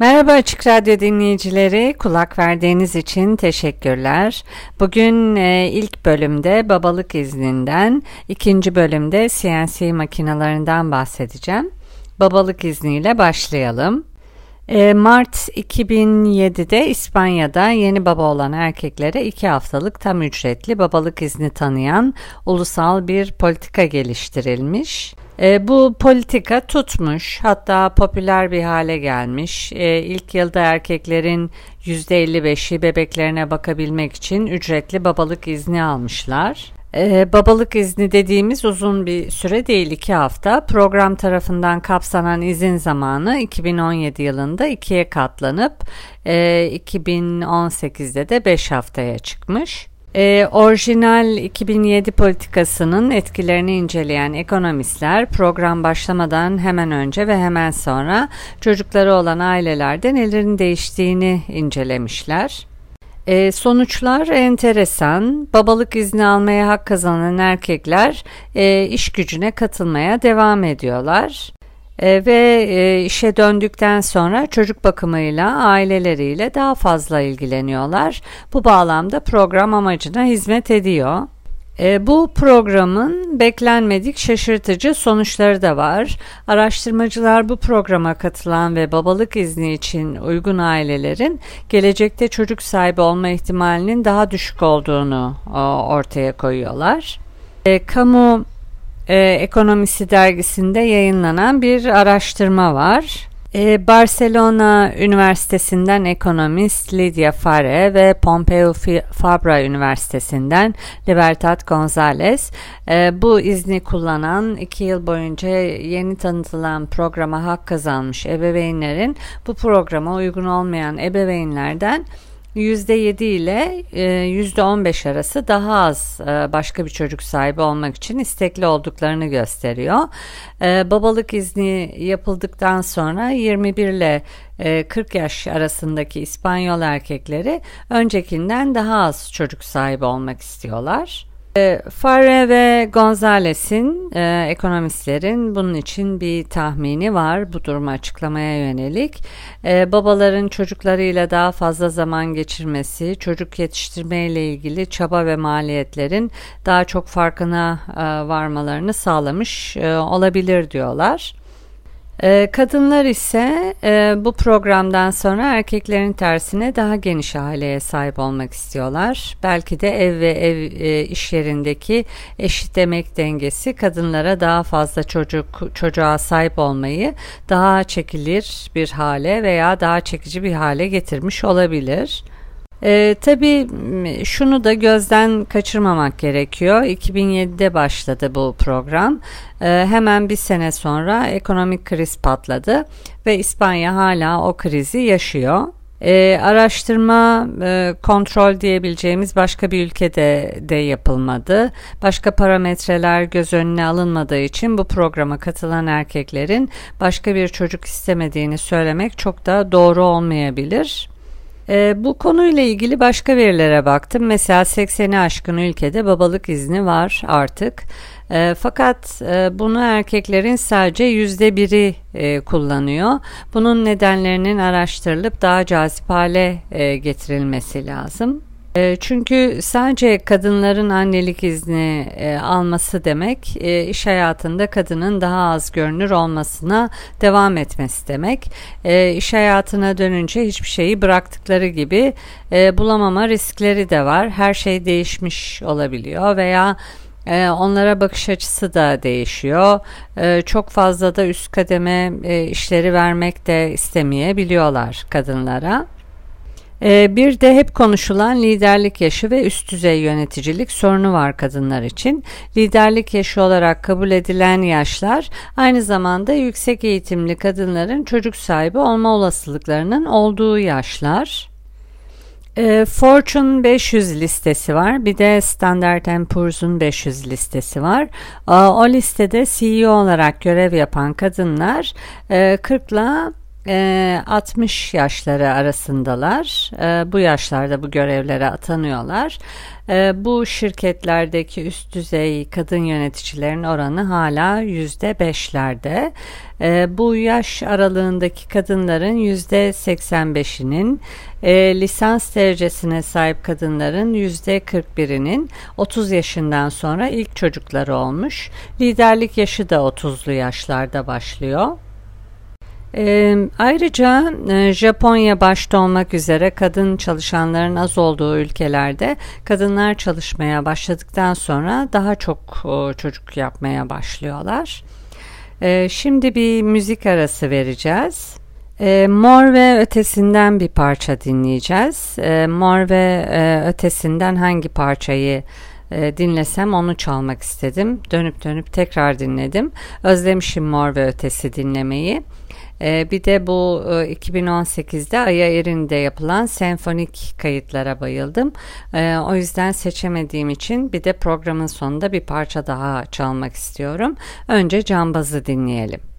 Merhaba Açık Radyo dinleyicileri, kulak verdiğiniz için teşekkürler. Bugün e, ilk bölümde babalık izninden, ikinci bölümde CNC makinalarından bahsedeceğim. Babalık izniyle başlayalım. E, Mart 2007'de İspanya'da yeni baba olan erkeklere iki haftalık tam ücretli babalık izni tanıyan ulusal bir politika geliştirilmiş. E, bu politika tutmuş hatta popüler bir hale gelmiş. E, ilk yılda erkeklerin %55'i bebeklerine bakabilmek için ücretli babalık izni almışlar. Ee, babalık izni dediğimiz uzun bir süre değil iki hafta. Program tarafından kapsanan izin zamanı 2017 yılında ikiye katlanıp e, 2018'de de 5 haftaya çıkmış. E, orijinal 2007 politikasının etkilerini inceleyen ekonomistler program başlamadan hemen önce ve hemen sonra çocukları olan ailelerde nelerin değiştiğini incelemişler. E, sonuçlar enteresan. Babalık izni almaya hak kazanan erkekler e, iş gücüne katılmaya devam ediyorlar. E, ve e, işe döndükten sonra çocuk bakımıyla aileleriyle daha fazla ilgileniyorlar. Bu bağlamda program amacına hizmet ediyor. E, bu programın beklenmedik şaşırtıcı sonuçları da var. Araştırmacılar bu programa katılan ve babalık izni için uygun ailelerin gelecekte çocuk sahibi olma ihtimalinin daha düşük olduğunu o, ortaya koyuyorlar. E, kamu e, Ekonomisi dergisinde yayınlanan bir araştırma var. E, Barcelona Üniversitesi'nden ekonomist Lydia Fare ve Pompeu Fabra Üniversitesi'nden Libertad González e, bu izni kullanan iki yıl boyunca yeni tanıtılan programa hak kazanmış ebeveynlerin bu programa uygun olmayan ebeveynlerden %7 ile %15 e, arası daha az e, başka bir çocuk sahibi olmak için istekli olduklarını gösteriyor. E, babalık izni yapıldıktan sonra 21 ile 40 yaş arasındaki İspanyol erkekleri öncekinden daha az çocuk sahibi olmak istiyorlar. E, Farre ve Gonzales'in e, ekonomistlerin bunun için bir tahmini var bu durumu açıklamaya yönelik. E, babaların çocuklarıyla daha fazla zaman geçirmesi, çocuk yetiştirme ile ilgili çaba ve maliyetlerin daha çok farkına e, varmalarını sağlamış e, olabilir diyorlar. Ee, kadınlar ise e, bu programdan sonra erkeklerin tersine daha geniş aileye sahip olmak istiyorlar. Belki de ev ve ev e, iş yerindeki eşit emek dengesi kadınlara daha fazla çocuk çocuğa sahip olmayı daha çekilir bir hale veya daha çekici bir hale getirmiş olabilir. Ee, tabii şunu da gözden kaçırmamak gerekiyor. 2007'de başladı bu program. Ee, hemen bir sene sonra ekonomik kriz patladı ve İspanya hala o krizi yaşıyor. Ee, araştırma e, kontrol diyebileceğimiz başka bir ülkede de yapılmadı. Başka parametreler göz önüne alınmadığı için bu programa katılan erkeklerin başka bir çocuk istemediğini söylemek çok da doğru olmayabilir. E, bu konuyla ilgili başka verilere baktım. Mesela 80'i aşkın ülkede babalık izni var artık. E, fakat e, bunu erkeklerin sadece yüzde biri e, kullanıyor. Bunun nedenlerinin araştırılıp daha cazip hale e, getirilmesi lazım. Ee, çünkü sadece kadınların annelik izni e, alması demek e, iş hayatında kadının daha az görünür olmasına devam etmesi demek. E, iş hayatına dönünce hiçbir şeyi bıraktıkları gibi bulamama riskleri de var. Her şey değişmiş olabiliyor veya onlara bakış açısı da değişiyor. çok fazla da üst kademe işleri vermek de istemeyebiliyorlar kadınlara. Ee, bir de hep konuşulan liderlik yaşı ve üst düzey yöneticilik sorunu var kadınlar için. Liderlik yaşı olarak kabul edilen yaşlar aynı zamanda yüksek eğitimli kadınların çocuk sahibi olma olasılıklarının olduğu yaşlar. Ee, Fortune 500 listesi var. Bir de Standard Poor's'un 500 listesi var. O listede CEO olarak görev yapan kadınlar 40 e, ile 60 yaşları arasındalar. Bu yaşlarda bu görevlere atanıyorlar. Bu şirketlerdeki üst düzey kadın yöneticilerin oranı hala %5'lerde. Bu yaş aralığındaki kadınların %85'inin lisans derecesine sahip kadınların %41'inin 30 yaşından sonra ilk çocukları olmuş. Liderlik yaşı da 30'lu yaşlarda başlıyor. E, ayrıca e, Japonya başta olmak üzere kadın çalışanların az olduğu ülkelerde kadınlar çalışmaya başladıktan sonra daha çok o, çocuk yapmaya başlıyorlar. E, şimdi bir müzik arası vereceğiz. E, Mor ve Ötesinden bir parça dinleyeceğiz. E, Mor ve e, Ötesinden hangi parçayı e, dinlesem onu çalmak istedim. Dönüp dönüp tekrar dinledim. Özlemişim Mor ve Ötesi dinlemeyi. Ee, bir de bu 2018'de e, Aya Erin'de yapılan senfonik kayıtlara bayıldım. Ee, o yüzden seçemediğim için bir de programın sonunda bir parça daha çalmak istiyorum. Önce Cambaz'ı dinleyelim.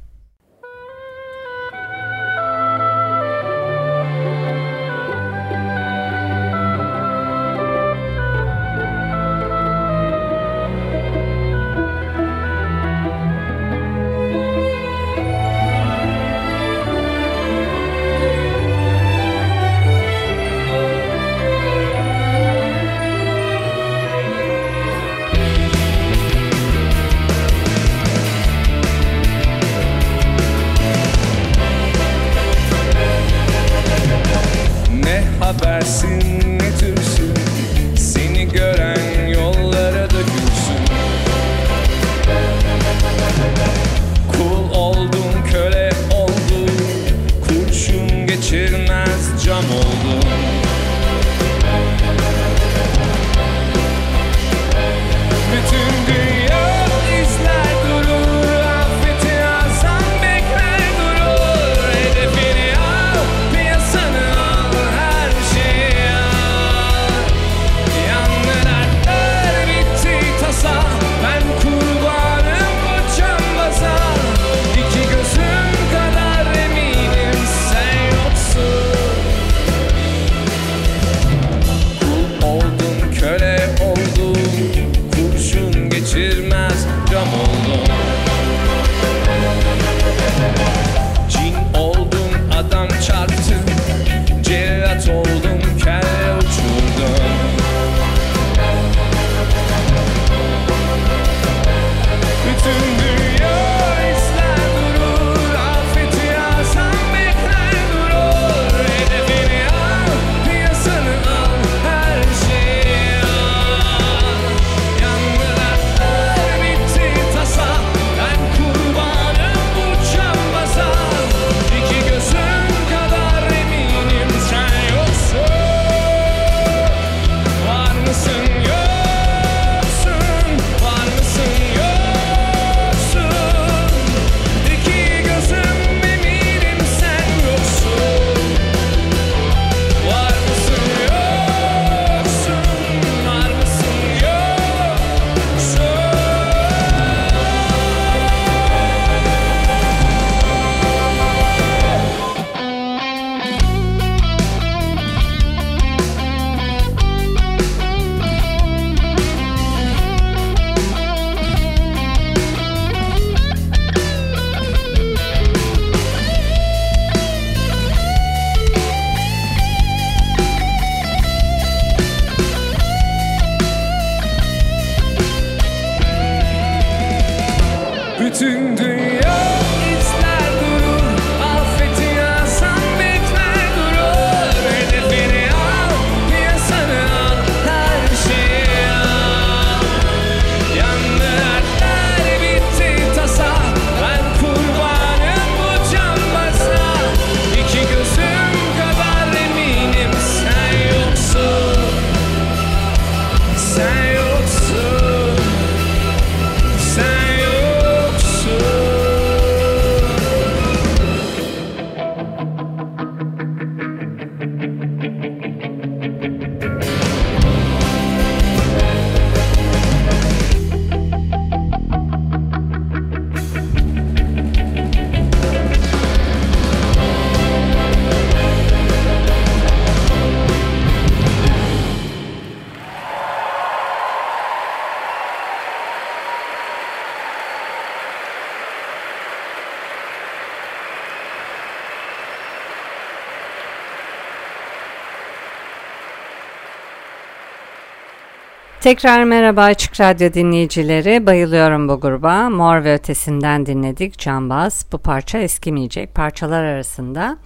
Tekrar merhaba Açık Radyo dinleyicileri. Bayılıyorum bu gruba. Mor ve Ötesi'nden dinledik. Cambaz. Bu parça eskimeyecek. Parçalar arasında.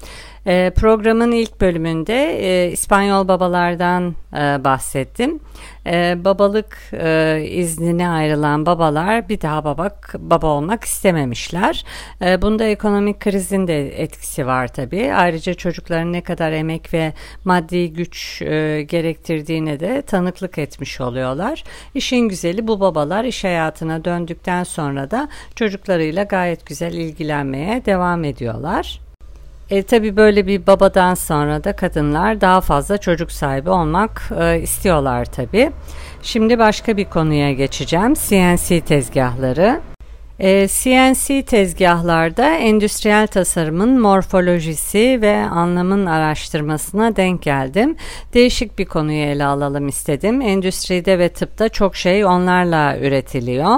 E, programın ilk bölümünde e, İspanyol babalardan e, bahsettim. E, babalık e, iznine ayrılan babalar bir daha baba, baba olmak istememişler. Bunda ekonomik krizin de etkisi var tabii. Ayrıca çocukların ne kadar emek ve maddi güç gerektirdiğine de tanıklık etmiş oluyorlar. İşin güzeli bu babalar iş hayatına döndükten sonra da çocuklarıyla gayet güzel ilgilenmeye devam ediyorlar. E, tabii böyle bir babadan sonra da kadınlar daha fazla çocuk sahibi olmak e, istiyorlar tabii. Şimdi başka bir konuya geçeceğim. CNC tezgahları. E, CNC tezgahlarda endüstriyel tasarımın morfolojisi ve anlamın araştırmasına denk geldim. Değişik bir konuyu ele alalım istedim. Endüstride ve tıpta çok şey onlarla üretiliyor.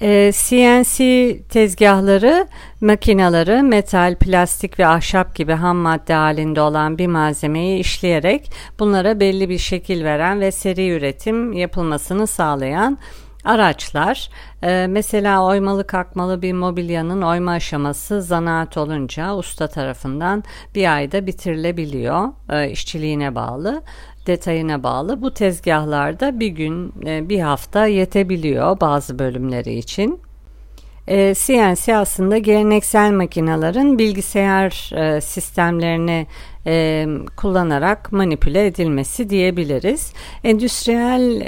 E, ee, CNC tezgahları makinaları metal, plastik ve ahşap gibi ham madde halinde olan bir malzemeyi işleyerek bunlara belli bir şekil veren ve seri üretim yapılmasını sağlayan araçlar. Ee, mesela oymalı kalkmalı bir mobilyanın oyma aşaması zanaat olunca usta tarafından bir ayda bitirilebiliyor. Ee, işçiliğine bağlı detayına bağlı. Bu tezgahlarda bir gün, e, bir hafta yetebiliyor bazı bölümleri için. CNC e, aslında geleneksel makinelerin bilgisayar e, sistemlerini kullanarak manipüle edilmesi diyebiliriz. Endüstriyel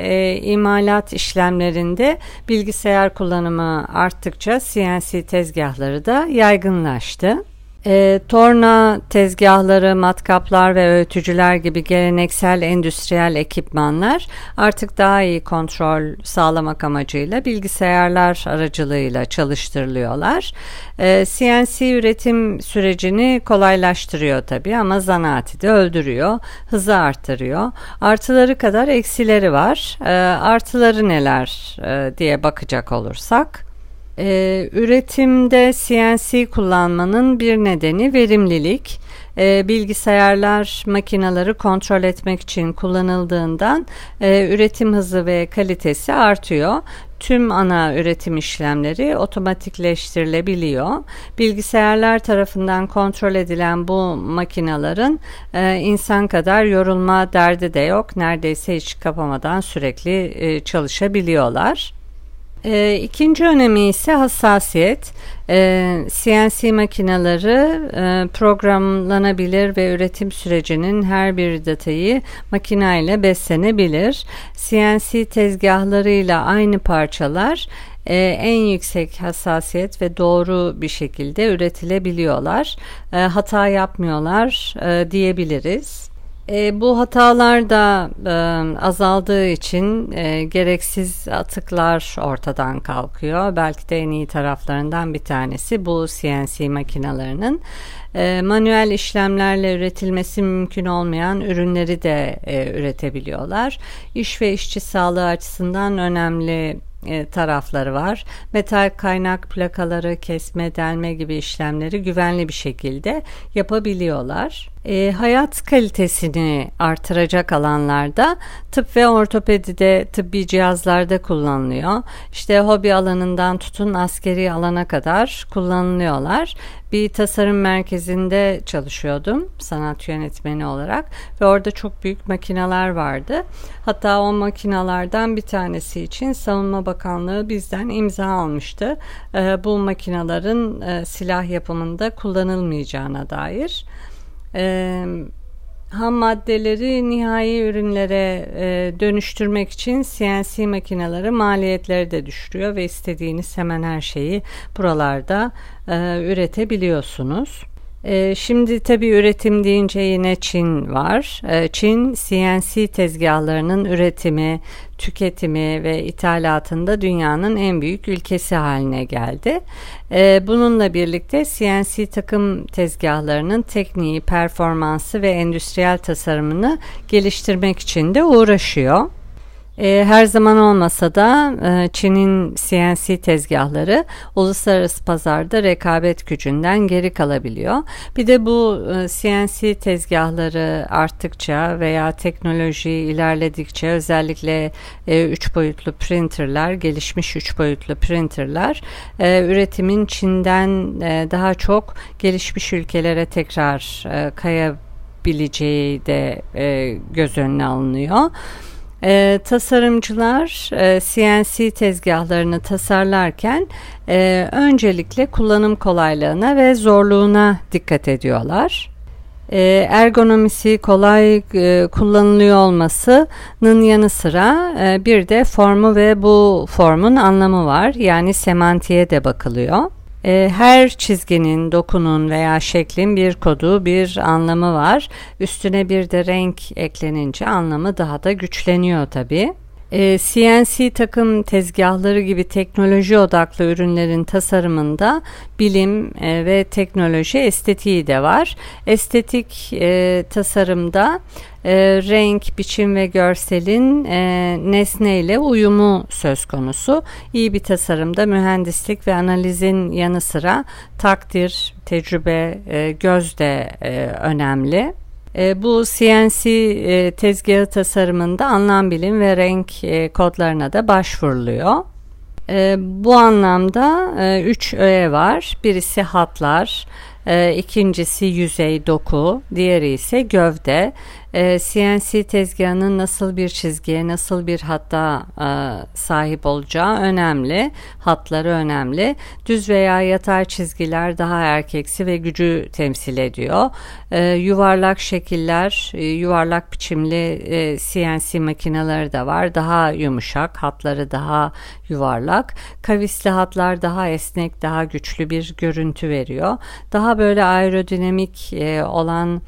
imalat işlemlerinde bilgisayar kullanımı arttıkça CNC tezgahları da yaygınlaştı. E, torna tezgahları, matkaplar ve öğütücüler gibi geleneksel endüstriyel ekipmanlar artık daha iyi kontrol sağlamak amacıyla bilgisayarlar aracılığıyla çalıştırılıyorlar. E, CNC üretim sürecini kolaylaştırıyor tabii ama zanaati de öldürüyor, hızı arttırıyor. Artıları kadar eksileri var. E, artıları neler e, diye bakacak olursak. Ee, üretimde CNC kullanmanın bir nedeni verimlilik. Ee, bilgisayarlar makineleri kontrol etmek için kullanıldığından e, üretim hızı ve kalitesi artıyor. Tüm ana üretim işlemleri otomatikleştirilebiliyor. Bilgisayarlar tarafından kontrol edilen bu makinelerin e, insan kadar yorulma derdi de yok. Neredeyse hiç kapamadan sürekli e, çalışabiliyorlar. E, ikinci önemi ise hassasiyet. E, ee, CNC makineleri e, programlanabilir ve üretim sürecinin her bir detayı makineyle beslenebilir. CNC tezgahlarıyla aynı parçalar e, en yüksek hassasiyet ve doğru bir şekilde üretilebiliyorlar. E, hata yapmıyorlar e, diyebiliriz. E, bu hatalar da e, azaldığı için e, gereksiz atıklar ortadan kalkıyor. Belki de en iyi taraflarından bir tanesi bu CNC makinalarının. E, manuel işlemlerle üretilmesi mümkün olmayan ürünleri de e, üretebiliyorlar. İş ve işçi sağlığı açısından önemli e, tarafları var. Metal kaynak plakaları kesme, delme gibi işlemleri güvenli bir şekilde yapabiliyorlar. E, hayat kalitesini artıracak alanlarda tıp ve ortopedide tıbbi cihazlarda kullanılıyor. İşte hobi alanından tutun askeri alana kadar kullanılıyorlar. Bir tasarım merkezinde çalışıyordum sanat yönetmeni olarak ve orada çok büyük makineler vardı. Hatta o makinalardan bir tanesi için Savunma Bakanlığı bizden imza almıştı. E, bu makinelerin e, silah yapımında kullanılmayacağına dair e, ham maddeleri nihai ürünlere e, dönüştürmek için CNC makineleri maliyetleri de düşürüyor ve istediğiniz hemen her şeyi buralarda e, üretebiliyorsunuz. E, şimdi tabii üretim deyince yine Çin var. E, Çin CNC tezgahlarının üretimi, tüketimi ve ithalatında dünyanın en büyük ülkesi haline geldi. E, bununla birlikte CNC takım tezgahlarının tekniği, performansı ve endüstriyel tasarımını geliştirmek için de uğraşıyor. E, her zaman olmasa da e, Çin'in CNC tezgahları uluslararası pazarda rekabet gücünden geri kalabiliyor. Bir de bu e, CNC tezgahları arttıkça veya teknoloji ilerledikçe özellikle e, üç boyutlu printerler, gelişmiş üç boyutlu printerler e, üretimin Çin'den e, daha çok gelişmiş ülkelere tekrar e, kayabileceği de e, göz önüne alınıyor. E, tasarımcılar e, CNC tezgahlarını tasarlarken e, öncelikle kullanım kolaylığına ve zorluğuna dikkat ediyorlar. E, ergonomisi kolay e, kullanılıyor olmasının yanı sıra e, bir de formu ve bu formun anlamı var. Yani semantiğe de bakılıyor. E, her çizginin, dokunun veya şeklin bir kodu, bir anlamı var. Üstüne bir de renk eklenince anlamı daha da güçleniyor tabii. CNC takım tezgahları gibi teknoloji odaklı ürünlerin tasarımında bilim e, ve teknoloji estetiği de var. Estetik e, tasarımda e, renk, biçim ve görselin nesneyle uyumu söz konusu. İyi bir tasarımda mühendislik ve analizin yanı sıra takdir, tecrübe, göz de önemli. E, bu CNC e, tezgahı tasarımında anlam bilim ve renk e, kodlarına da başvuruluyor. E, bu anlamda e, üç öğe var. Birisi hatlar, e, ikincisi yüzey doku, diğeri ise gövde e, ee, CNC tezgahının nasıl bir çizgiye, nasıl bir hatta e, sahip olacağı önemli. Hatları önemli. Düz veya yatay çizgiler daha erkeksi ve gücü temsil ediyor. E, yuvarlak şekiller, e, yuvarlak biçimli e, CNC makineleri de var. Daha yumuşak, hatları daha yuvarlak. Kavisli hatlar daha esnek, daha güçlü bir görüntü veriyor. Daha böyle aerodinamik e, olan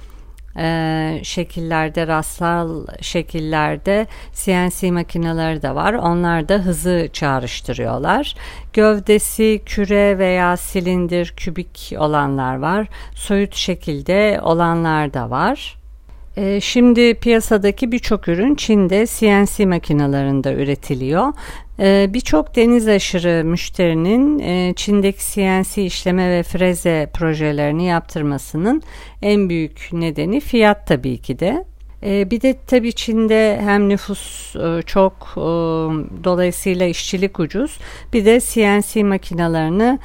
e, şekillerde, rastsal şekillerde CNC makineleri de var. Onlar da hızı çağrıştırıyorlar. Gövdesi küre veya silindir, kübik olanlar var. Soyut şekilde olanlar da var. E, şimdi piyasadaki birçok ürün Çin'de CNC makinelerinde üretiliyor. E, birçok deniz aşırı müşterinin e, Çin'deki CNC işleme ve freze projelerini yaptırmasının en büyük nedeni fiyat tabii ki de. Bir de tabii Çin'de hem nüfus çok dolayısıyla işçilik ucuz bir de CNC makinalarını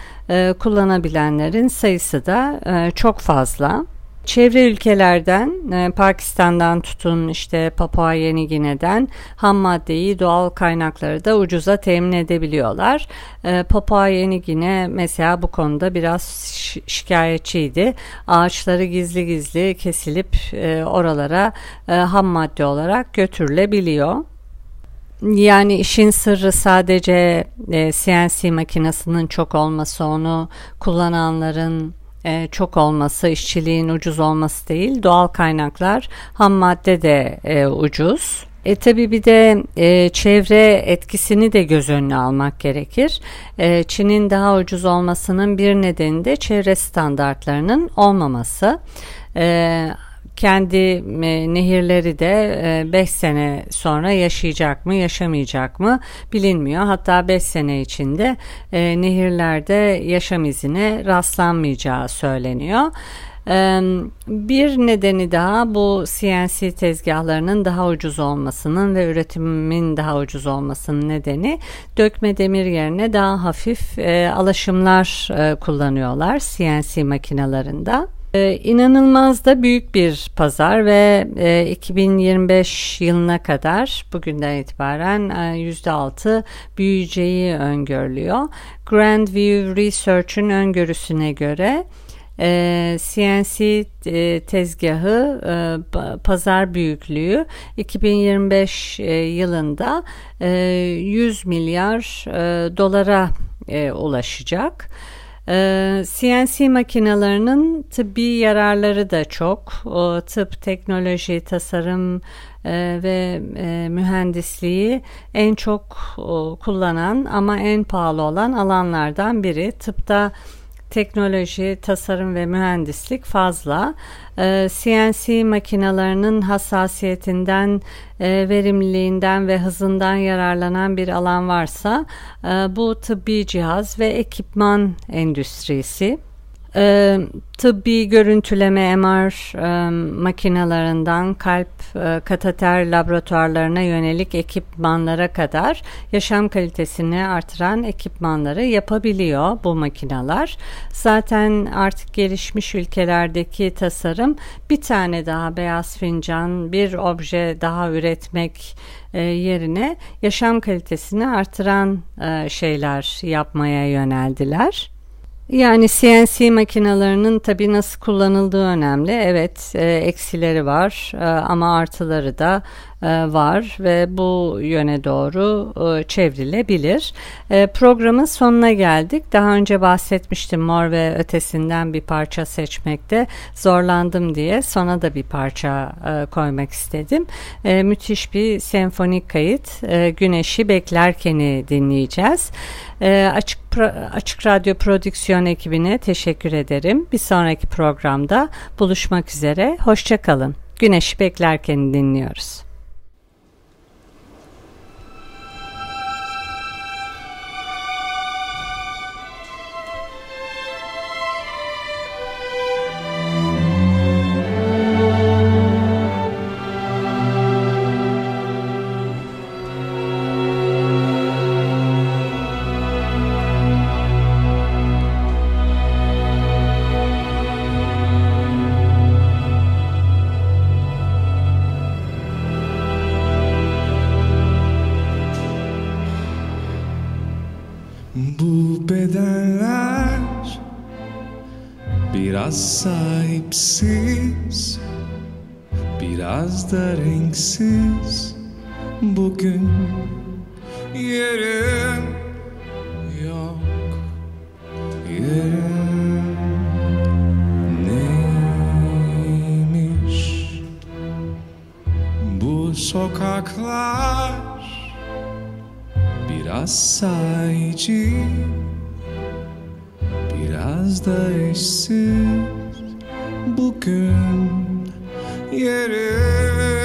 kullanabilenlerin sayısı da çok fazla. Çevre ülkelerden e, Pakistan'dan tutun işte Papua Yeni Gine'den ham maddeyi doğal kaynakları da ucuza temin edebiliyorlar. E, Papua Yeni Gine mesela bu konuda biraz şikayetçiydi. Ağaçları gizli gizli kesilip e, oralara ham madde olarak götürülebiliyor. Yani işin sırrı sadece CNC makinesinin çok olması, onu kullananların e, çok olması, işçiliğin ucuz olması değil, doğal kaynaklar, ham madde de e, ucuz. E tabi bir de e, çevre etkisini de göz önüne almak gerekir. E, Çin'in daha ucuz olmasının bir nedeni de çevre standartlarının olmaması. E, kendi e, nehirleri de 5 e, sene sonra yaşayacak mı yaşamayacak mı bilinmiyor. Hatta 5 sene içinde e, nehirlerde yaşam izine rastlanmayacağı söyleniyor. Bir nedeni daha bu CNC tezgahlarının daha ucuz olmasının ve üretimin daha ucuz olmasının nedeni dökme demir yerine daha hafif alaşımlar kullanıyorlar CNC makinalarında. Ee, inanılmaz da büyük bir pazar ve e, 2025 yılına kadar bugünden itibaren e, %6 büyüyeceği öngörülüyor. Grand View Research'ün öngörüsüne göre e, CNC e, tezgahı e, pazar büyüklüğü 2025 e, yılında e, 100 milyar e, dolara e, ulaşacak. Ee, CNC makinelerinin tıbbi yararları da çok. O, tıp, teknoloji, tasarım e, ve e, mühendisliği en çok o, kullanan ama en pahalı olan alanlardan biri. Tıpta teknoloji, tasarım ve mühendislik fazla. CNC makinalarının hassasiyetinden, e, verimliliğinden ve hızından yararlanan bir alan varsa e, bu tıbbi cihaz ve ekipman endüstrisi. E, tıbbi görüntüleme MR e, makinalarından kalp e, kateter laboratuvarlarına yönelik ekipmanlara kadar yaşam kalitesini artıran ekipmanları yapabiliyor bu makineler. Zaten artık gelişmiş ülkelerdeki tasarım bir tane daha beyaz fincan, bir obje daha üretmek e, yerine yaşam kalitesini artıran e, şeyler yapmaya yöneldiler. Yani CNC makinalarının tabi nasıl kullanıldığı önemli. Evet e, eksileri var e, ama artıları da var ve bu yöne doğru e, çevrilebilir. E, programın sonuna geldik. Daha önce bahsetmiştim mor ve ötesinden bir parça seçmekte zorlandım diye sona da bir parça koymak istedim. Müthiş bir senfonik kayıt. Güneşi beklerkeni dinleyeceğiz. Açık Açık Radyo Prodüksiyon ekibine teşekkür ederim. Bir sonraki programda buluşmak üzere. Hoşçakalın. Güneşi beklerken dinliyoruz. Biraz da renksiz Bugün Yerim Yok Yerim Neymiş? Bu sokaklar Biraz sayıcı biraz da eşsiz bugün yerin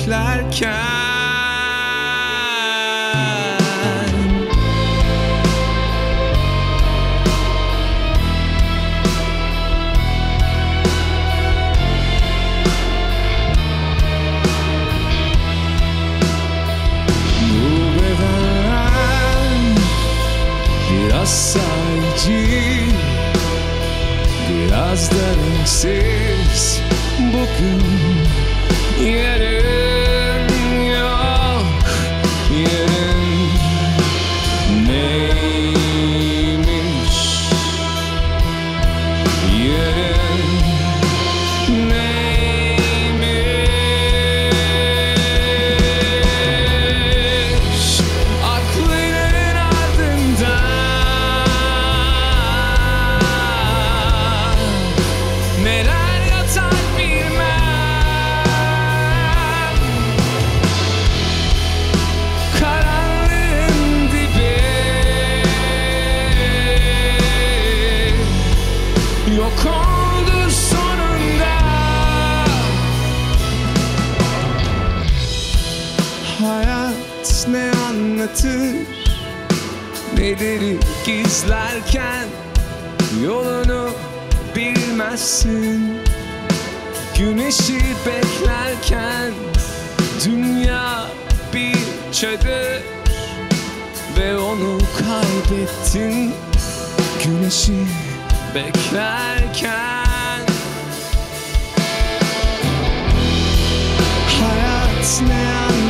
beklerken. Bu beden biraz sayıcı Biraz da renksiz kaybettin Güneşi beklerken? Hayat ne anlatır